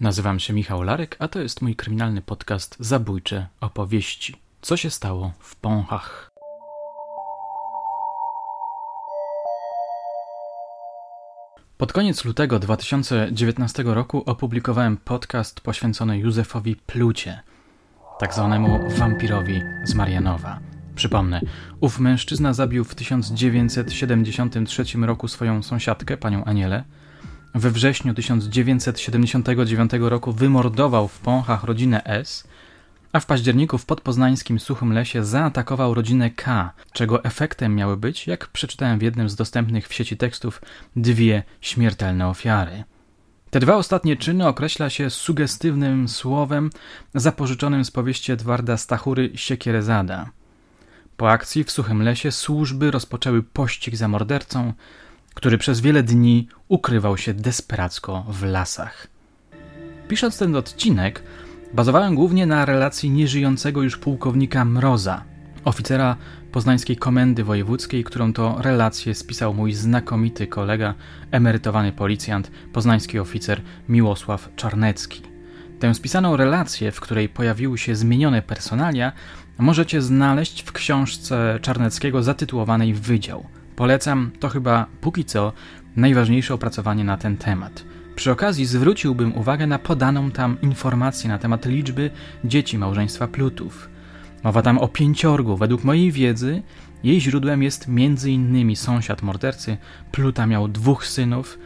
Nazywam się Michał Larek, a to jest mój kryminalny podcast Zabójcze opowieści. Co się stało w Pąchach? Pod koniec lutego 2019 roku opublikowałem podcast poświęcony Józefowi Plucie, tak zwanemu wampirowi z Marianowa. Przypomnę, ów mężczyzna zabił w 1973 roku swoją sąsiadkę, panią Anielę, we wrześniu 1979 roku wymordował w Pąchach rodzinę S, a w październiku w podpoznańskim Suchym Lesie zaatakował rodzinę K, czego efektem miały być, jak przeczytałem w jednym z dostępnych w sieci tekstów, dwie śmiertelne ofiary. Te dwa ostatnie czyny określa się sugestywnym słowem zapożyczonym z powieści Edwarda Stachury Siekierezada. Po akcji w Suchym Lesie służby rozpoczęły pościg za mordercą, który przez wiele dni ukrywał się desperacko w lasach. Pisząc ten odcinek, bazowałem głównie na relacji nieżyjącego już pułkownika Mroza, oficera poznańskiej komendy wojewódzkiej, którą to relację spisał mój znakomity kolega, emerytowany policjant, poznański oficer Miłosław Czarnecki. Tę spisaną relację, w której pojawiły się zmienione personalia, możecie znaleźć w książce Czarneckiego zatytułowanej Wydział – Polecam, to chyba póki co najważniejsze opracowanie na ten temat. Przy okazji zwróciłbym uwagę na podaną tam informację na temat liczby dzieci małżeństwa Plutów. Mowa tam o pięciorgu. Według mojej wiedzy jej źródłem jest m.in. sąsiad mordercy. Pluta miał dwóch synów.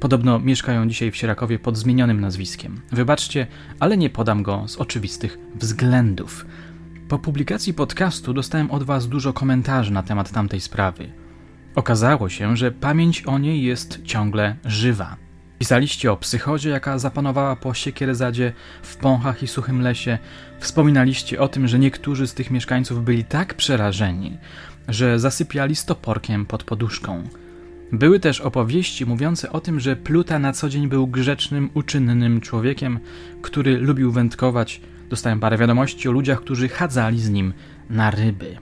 Podobno mieszkają dzisiaj w Sierakowie pod zmienionym nazwiskiem. Wybaczcie, ale nie podam go z oczywistych względów. Po publikacji podcastu dostałem od Was dużo komentarzy na temat tamtej sprawy. Okazało się, że pamięć o niej jest ciągle żywa. Pisaliście o psychozie, jaka zapanowała po Siekierezadzie, w Pąchach i Suchym Lesie. Wspominaliście o tym, że niektórzy z tych mieszkańców byli tak przerażeni, że zasypiali stoporkiem pod poduszką. Były też opowieści mówiące o tym, że Pluta na co dzień był grzecznym, uczynnym człowiekiem, który lubił wędkować. Dostałem parę wiadomości o ludziach, którzy chadzali z nim na ryby.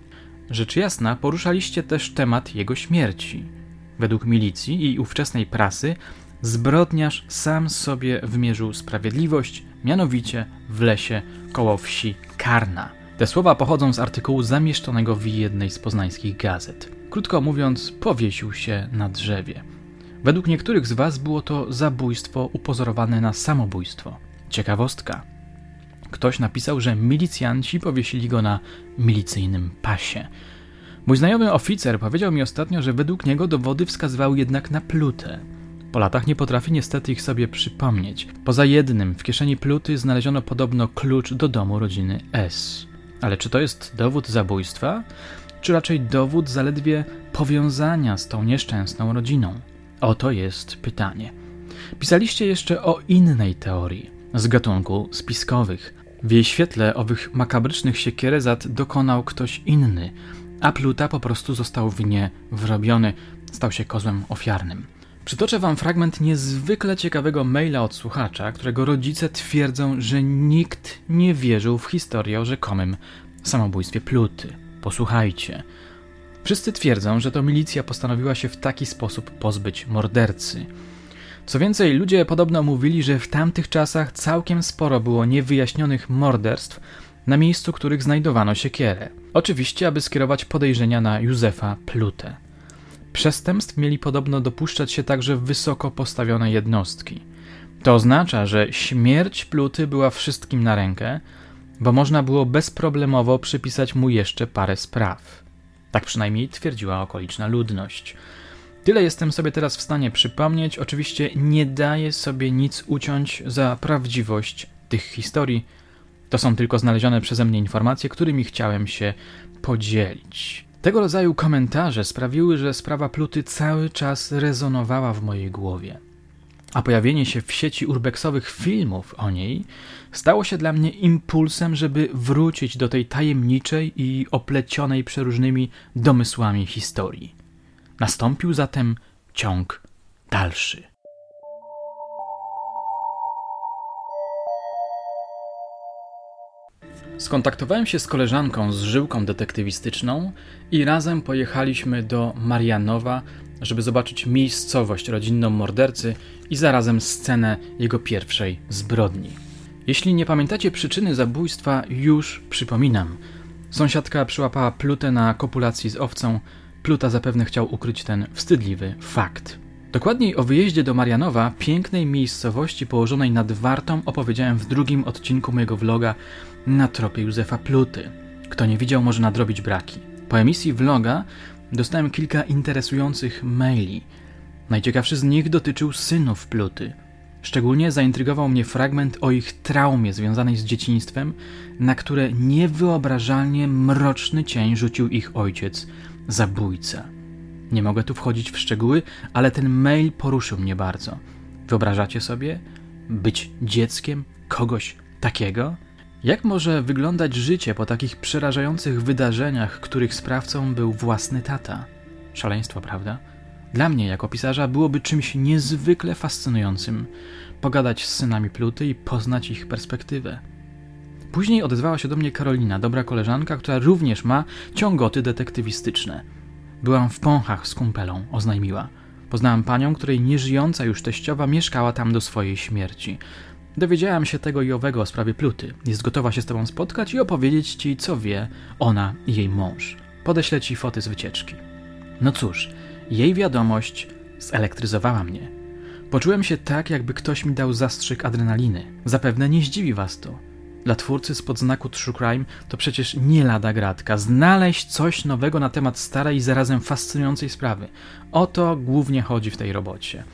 Rzecz jasna, poruszaliście też temat jego śmierci. Według milicji i ówczesnej prasy, zbrodniarz sam sobie wymierzył sprawiedliwość, mianowicie w lesie koło wsi Karna. Te słowa pochodzą z artykułu zamieszczonego w jednej z poznańskich gazet. Krótko mówiąc, powiesił się na drzewie. Według niektórych z Was było to zabójstwo upozorowane na samobójstwo. Ciekawostka. Ktoś napisał, że milicjanci powiesili go na milicyjnym pasie. Mój znajomy oficer powiedział mi ostatnio, że według niego dowody wskazywały jednak na plutę. Po latach nie potrafi niestety ich sobie przypomnieć. Poza jednym, w kieszeni pluty znaleziono podobno klucz do domu rodziny S. Ale czy to jest dowód zabójstwa? Czy raczej dowód zaledwie powiązania z tą nieszczęsną rodziną? Oto jest pytanie. Pisaliście jeszcze o innej teorii, z gatunku spiskowych. W jej świetle owych makabrycznych siekierezat dokonał ktoś inny, a Pluta po prostu został w nie wrobiony, stał się kozłem ofiarnym. Przytoczę wam fragment niezwykle ciekawego maila od słuchacza, którego rodzice twierdzą, że nikt nie wierzył w historię o rzekomym samobójstwie Pluty. Posłuchajcie. Wszyscy twierdzą, że to milicja postanowiła się w taki sposób pozbyć mordercy. Co więcej, ludzie podobno mówili, że w tamtych czasach całkiem sporo było niewyjaśnionych morderstw, na miejscu których znajdowano siekierę. Oczywiście, aby skierować podejrzenia na Józefa Plutę. Przestępstw mieli podobno dopuszczać się także wysoko postawione jednostki. To oznacza, że śmierć Pluty była wszystkim na rękę, bo można było bezproblemowo przypisać mu jeszcze parę spraw. Tak przynajmniej twierdziła okoliczna ludność. Tyle jestem sobie teraz w stanie przypomnieć. Oczywiście nie daję sobie nic uciąć za prawdziwość tych historii. To są tylko znalezione przeze mnie informacje, którymi chciałem się podzielić. Tego rodzaju komentarze sprawiły, że sprawa Pluty cały czas rezonowała w mojej głowie. A pojawienie się w sieci urbexowych filmów o niej stało się dla mnie impulsem, żeby wrócić do tej tajemniczej i oplecionej przeróżnymi domysłami historii. Nastąpił zatem ciąg dalszy. Skontaktowałem się z koleżanką z żyłką detektywistyczną i razem pojechaliśmy do Marianowa żeby zobaczyć miejscowość rodzinną mordercy i zarazem scenę jego pierwszej zbrodni. Jeśli nie pamiętacie przyczyny zabójstwa, już przypominam. Sąsiadka przyłapała plutę na kopulacji z owcą. Pluta zapewne chciał ukryć ten wstydliwy fakt. Dokładniej o wyjeździe do Marianowa, pięknej miejscowości położonej nad Wartą, opowiedziałem w drugim odcinku mojego vloga na tropie Józefa Pluty. Kto nie widział, może nadrobić braki. Po emisji vloga dostałem kilka interesujących maili. Najciekawszy z nich dotyczył synów Pluty. Szczególnie zaintrygował mnie fragment o ich traumie związanej z dzieciństwem, na które niewyobrażalnie mroczny cień rzucił ich ojciec, zabójca. Nie mogę tu wchodzić w szczegóły, ale ten mail poruszył mnie bardzo. Wyobrażacie sobie być dzieckiem kogoś takiego? Jak może wyglądać życie po takich przerażających wydarzeniach, których sprawcą był własny tata? Szaleństwo, prawda? Dla mnie, jako pisarza, byłoby czymś niezwykle fascynującym pogadać z synami Pluty i poznać ich perspektywę. Później odezwała się do mnie Karolina, dobra koleżanka, która również ma ciągoty detektywistyczne. Byłam w Pąchach z kumpelą, oznajmiła. Poznałam panią, której nieżyjąca już teściowa mieszkała tam do swojej śmierci. Dowiedziałam się tego i owego o sprawie Pluty. Jest gotowa się z tobą spotkać i opowiedzieć ci, co wie ona i jej mąż. Podeślę ci foty z wycieczki. No cóż, jej wiadomość zelektryzowała mnie. Poczułem się tak, jakby ktoś mi dał zastrzyk adrenaliny. Zapewne nie zdziwi was to. Dla twórcy spod znaku True Crime to przecież nie lada gratka. Znaleźć coś nowego na temat starej i zarazem fascynującej sprawy. O to głównie chodzi w tej robocie.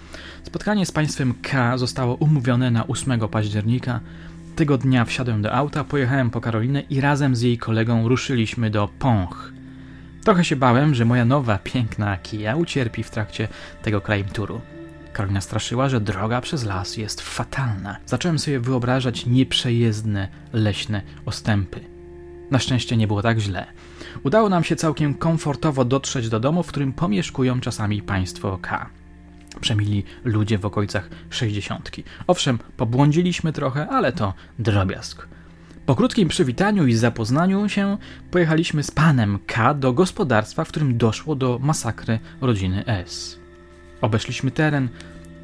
Spotkanie z państwem K zostało umówione na 8 października. Tego dnia wsiadłem do auta, pojechałem po Karolinę i razem z jej kolegą ruszyliśmy do Pąch. Trochę się bałem, że moja nowa, piękna Kia ucierpi w trakcie tego crime touru. Karolina straszyła, że droga przez las jest fatalna. Zacząłem sobie wyobrażać nieprzejezdne, leśne ostępy. Na szczęście nie było tak źle. Udało nam się całkiem komfortowo dotrzeć do domu, w którym pomieszkują czasami państwo K. Przemili ludzie w okolicach sześćdziesiątki. Owszem, pobłądziliśmy trochę, ale to drobiazg. Po krótkim przywitaniu i zapoznaniu się pojechaliśmy z panem K do gospodarstwa, w którym doszło do masakry rodziny S. Obeszliśmy teren,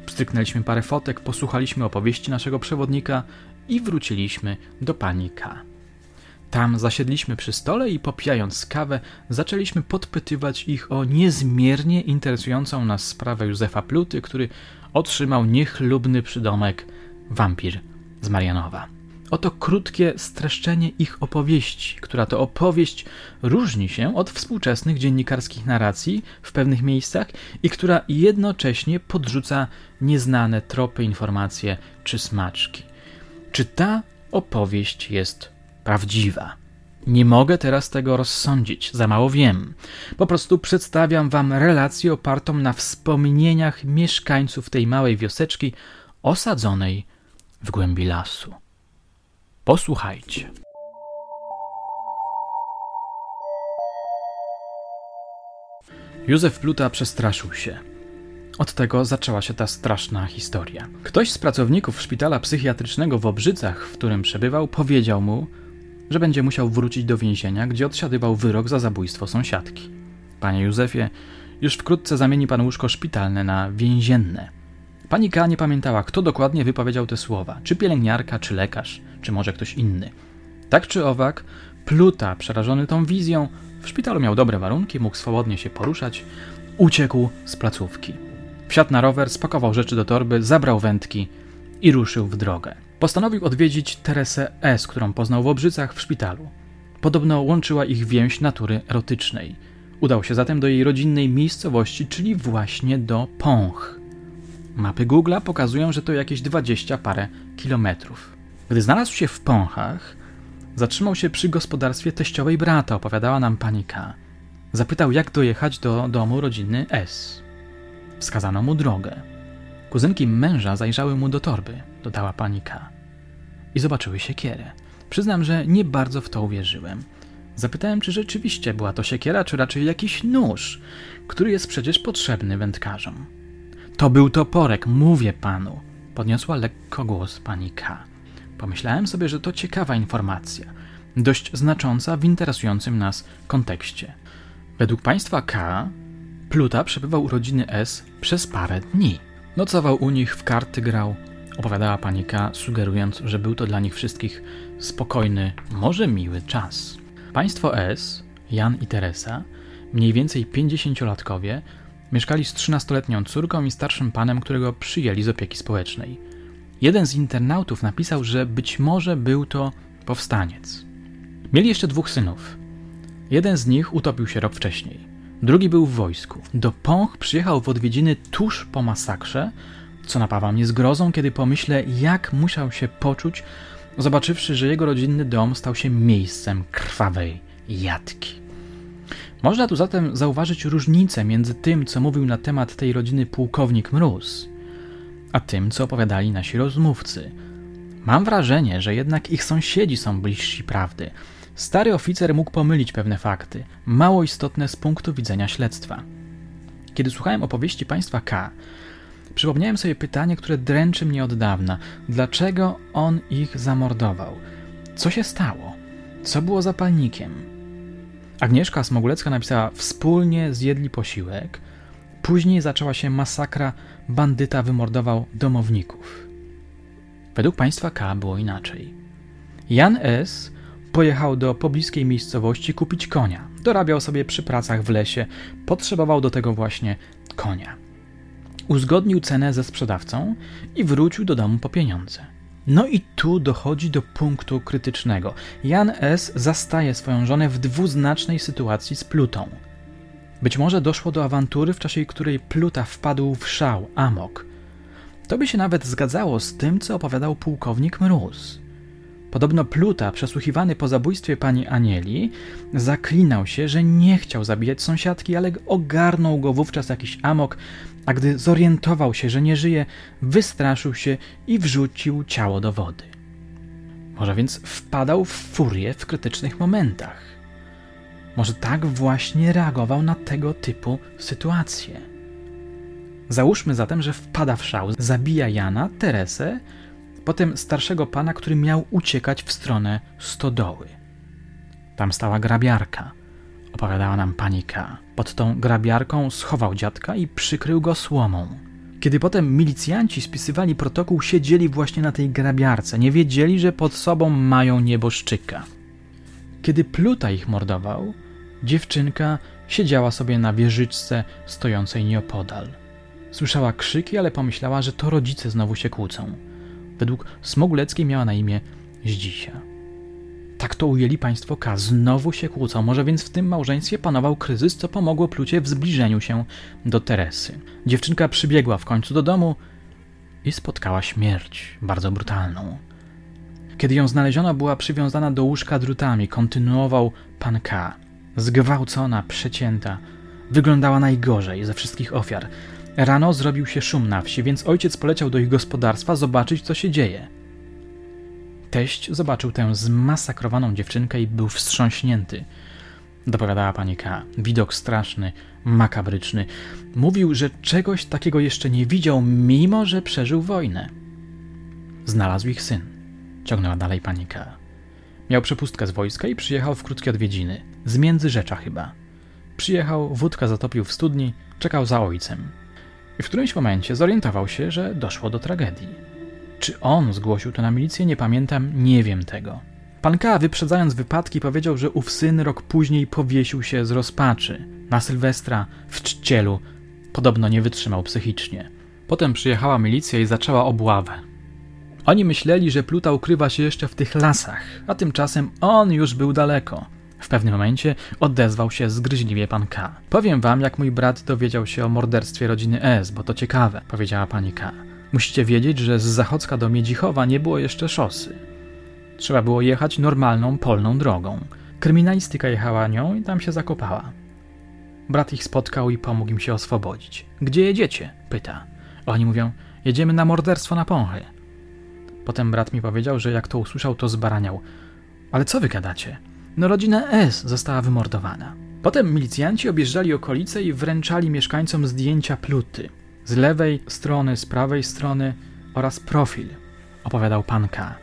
stryknęliśmy parę fotek, posłuchaliśmy opowieści naszego przewodnika i wróciliśmy do pani K. Tam zasiedliśmy przy stole i popijając kawę, zaczęliśmy podpytywać ich o niezmiernie interesującą nas sprawę Józefa Pluty, który otrzymał niechlubny przydomek wampir z Marianowa. Oto krótkie streszczenie ich opowieści, która to opowieść różni się od współczesnych dziennikarskich narracji w pewnych miejscach i która jednocześnie podrzuca nieznane tropy, informacje czy smaczki. Czy ta opowieść jest prawdziwa? Nie mogę teraz tego rozsądzić, za mało wiem. Po prostu przedstawiam wam relację opartą na wspomnieniach mieszkańców tej małej wioseczki osadzonej w głębi lasu. Posłuchajcie. Józef Pluta przestraszył się. Od tego zaczęła się ta straszna historia. Ktoś z pracowników szpitala psychiatrycznego w Obrzycach, w którym przebywał, powiedział mu, że będzie musiał wrócić do więzienia, gdzie odsiadywał wyrok za zabójstwo sąsiadki. Panie Józefie, już wkrótce zamieni pan łóżko szpitalne na więzienne. Pani K. nie pamiętała, kto dokładnie wypowiedział te słowa, czy pielęgniarka, czy lekarz, czy może ktoś inny. Tak czy owak, Pluta, przerażony tą wizją, w szpitalu miał dobre warunki, mógł swobodnie się poruszać, uciekł z placówki. Wsiadł na rower, spakował rzeczy do torby, zabrał wędki i ruszył w drogę. Postanowił odwiedzić Teresę S., którą poznał w Obrzycach w szpitalu. Podobno łączyła ich więź natury erotycznej. Udał się zatem do jej rodzinnej miejscowości, czyli właśnie do Pąch. Mapy Google'a pokazują, że to jakieś dwadzieścia parę kilometrów. Gdy znalazł się w Pąchach, zatrzymał się przy gospodarstwie teściowej brata, opowiadała nam pani K. Zapytał, jak dojechać do domu rodziny S. Wskazano mu drogę. Kuzynki męża zajrzały mu do torby, dodała pani K. I zobaczyły siekierę. Przyznam, że nie bardzo w to uwierzyłem. Zapytałem, czy rzeczywiście była to siekiera, czy raczej jakiś nóż, który jest przecież potrzebny wędkarzom. To był toporek, mówię panu, podniosła lekko głos pani K. Pomyślałem sobie, że to ciekawa informacja, dość znacząca w interesującym nas kontekście. Według państwa K Pluta przebywał u rodziny S przez parę dni. Nocował u nich, w karty grał, opowiadała pani K, sugerując, że był to dla nich wszystkich spokojny, może miły czas. Państwo S, Jan i Teresa, mniej więcej pięćdziesięciolatkowie, mieszkali z trzynastoletnią córką i starszym panem, którego przyjęli z opieki społecznej. Jeden z internautów napisał, że być może był to powstaniec. Mieli jeszcze dwóch synów. Jeden z nich utopił się rok wcześniej. Drugi był w wojsku. Do Pąch przyjechał w odwiedziny tuż po masakrze, co napawa mnie zgrozą, kiedy pomyślę, jak musiał się poczuć, zobaczywszy, że jego rodzinny dom stał się miejscem krwawej jatki. Można tu zatem zauważyć różnicę między tym, co mówił na temat tej rodziny pułkownik Mróz, a tym, co opowiadali nasi rozmówcy. Mam wrażenie, że jednak ich sąsiedzi są bliżsi prawdy. Stary oficer mógł pomylić pewne fakty, mało istotne z punktu widzenia śledztwa. Kiedy słuchałem opowieści państwa K, przypomniałem sobie pytanie, które dręczy mnie od dawna: dlaczego on ich zamordował? Co się stało? Co było zapalnikiem? Agnieszka Smogulecka napisała: Wspólnie zjedli posiłek. Później zaczęła się masakra, bandyta wymordował domowników. Według państwa K było inaczej. Jan S. pojechał do pobliskiej miejscowości kupić konia. Dorabiał sobie przy pracach w lesie, potrzebował do tego właśnie konia. Uzgodnił cenę ze sprzedawcą i wrócił do domu po pieniądze. No i tu dochodzi do punktu krytycznego. Jan S. zastaje swoją żonę w dwuznacznej sytuacji z Plutą. Być może doszło do awantury, w czasie której Pluta wpadł w szał, amok. To by się nawet zgadzało z tym, co opowiadał pułkownik Mróz. Podobno Pluta, przesłuchiwany po zabójstwie pani Anieli, zaklinał się, że nie chciał zabijać sąsiadki, ale ogarnął go wówczas jakiś amok, a gdy zorientował się, że nie żyje, wystraszył się i wrzucił ciało do wody. Może więc wpadał w furię w krytycznych momentach. Może tak właśnie reagował na tego typu sytuacje. Załóżmy zatem, że wpada w szał, zabija Jana, Teresę, potem starszego pana, który miał uciekać w stronę stodoły. Tam stała grabiarka, opowiadała nam pani K. Pod tą grabiarką schował dziadka i przykrył go słomą. Kiedy potem milicjanci spisywali protokół, siedzieli właśnie na tej grabiarce, nie wiedzieli, że pod sobą mają nieboszczyka. Kiedy Pluta ich mordował, dziewczynka siedziała sobie na wieżyczce stojącej nieopodal. Słyszała krzyki, ale pomyślała, że to rodzice znowu się kłócą. Według Smoguleckiej miała na imię Zdzisia. Tak to ujęli państwo K. Znowu się kłócą. Może więc w tym małżeństwie panował kryzys, co pomogło Plucie w zbliżeniu się do Teresy. Dziewczynka przybiegła w końcu do domu i spotkała śmierć, bardzo brutalną. Kiedy ją znaleziono, była przywiązana do łóżka drutami, kontynuował pan K. Zgwałcona, przecięta. Wyglądała najgorzej ze wszystkich ofiar. Rano zrobił się szum na wsi, więc ojciec poleciał do ich gospodarstwa zobaczyć, co się dzieje. Teść zobaczył tę zmasakrowaną dziewczynkę i był wstrząśnięty. Dopowiadała pani K. Widok straszny, makabryczny. Mówił, że czegoś takiego jeszcze nie widział, mimo że przeżył wojnę. Znalazł ich syn. Ciągnęła dalej pani K. Miał przepustkę z wojska i przyjechał w krótkie odwiedziny. Z Międzyrzecza chyba. Przyjechał, wódka zatopił w studni, czekał za ojcem. W którymś momencie zorientował się, że doszło do tragedii. Czy on zgłosił to na milicję, nie pamiętam, nie wiem tego. Pan K., wyprzedzając wypadki, powiedział, że ów syn rok później powiesił się z rozpaczy. Na Sylwestra, w czcielu. Podobno nie wytrzymał psychicznie. Potem przyjechała milicja i zaczęła obławę. Oni myśleli, że Pluta ukrywa się jeszcze w tych lasach, a tymczasem on już był daleko. W pewnym momencie odezwał się zgryźliwie pan K. Powiem wam, jak mój brat dowiedział się o morderstwie rodziny S, bo to ciekawe, powiedziała pani K. Musicie wiedzieć, że z Zachodzka do Miedzichowa nie było jeszcze szosy. Trzeba było jechać normalną polną drogą. Kryminalistyka jechała nią i tam się zakopała. Brat ich spotkał i pomógł im się oswobodzić. Gdzie jedziecie? pyta. Oni mówią, jedziemy na morderstwo na Pąchy. Potem brat mi powiedział, że jak to usłyszał, to zbaraniał. Ale co wy gadacie? No rodzina S została wymordowana. Potem milicjanci objeżdżali okolice i wręczali mieszkańcom zdjęcia pluty. Z lewej strony, z prawej strony oraz profil, opowiadał pan K.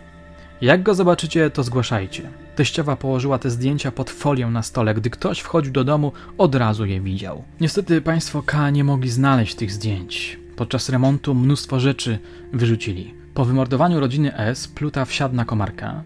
Jak go zobaczycie, to zgłaszajcie. Teściowa położyła te zdjęcia pod folią na stole. Gdy ktoś wchodził do domu, od razu je widział. Niestety państwo K nie mogli znaleźć tych zdjęć. Podczas remontu mnóstwo rzeczy wyrzucili. Po wymordowaniu rodziny S pluta wsiadł na komarka,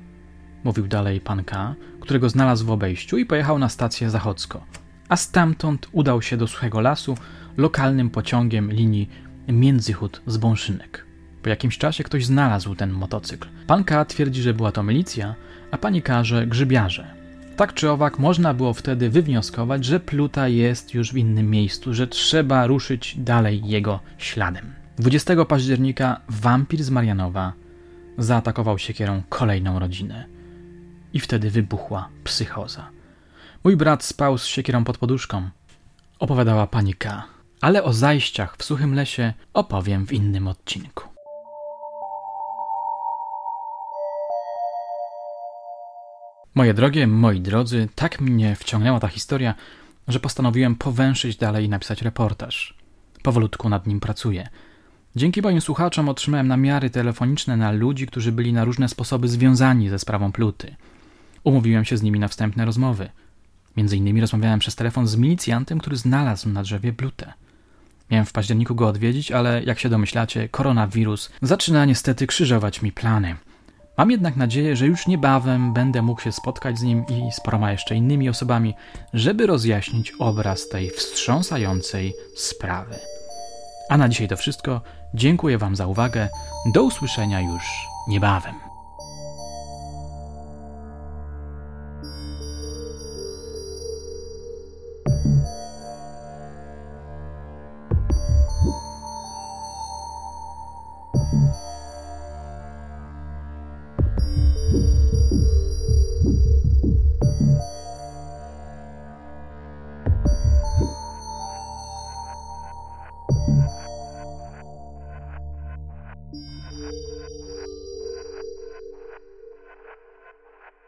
mówił dalej pan K, którego znalazł w obejściu i pojechał na stację Zachodzko. A stamtąd udał się do suchego lasu lokalnym pociągiem linii Międzychód z Bąszynek. Po jakimś czasie ktoś znalazł ten motocykl. Pan K twierdzi, że była to milicja, a pani K, że grzybiarze. Tak czy owak, można było wtedy wywnioskować, że Pluta jest już w innym miejscu, że trzeba ruszyć dalej jego śladem. 20 października wampir z Marianowa zaatakował siekierą kolejną rodzinę. I wtedy wybuchła psychoza. Mój brat spał z siekierą pod poduszką. Opowiadała pani K. Ale o zajściach w suchym lesie opowiem w innym odcinku. Moje drogie, moi drodzy, tak mnie wciągnęła ta historia, że postanowiłem powęszyć dalej i napisać reportaż. Powolutku nad nim pracuję. Dzięki moim słuchaczom otrzymałem namiary telefoniczne na ludzi, którzy byli na różne sposoby związani ze sprawą pluty. Umówiłem się z nimi na wstępne rozmowy. Między innymi rozmawiałem przez telefon z milicjantem, który znalazł na drzewie plutę. Miałem w październiku go odwiedzić, ale jak się domyślacie, koronawirus zaczyna niestety krzyżować mi plany. Mam jednak nadzieję, że już niebawem będę mógł się spotkać z nim i z paroma jeszcze innymi osobami, żeby rozjaśnić obraz tej wstrząsającej sprawy. A na dzisiaj to wszystko. Dziękuję Wam za uwagę. Do usłyszenia już niebawem.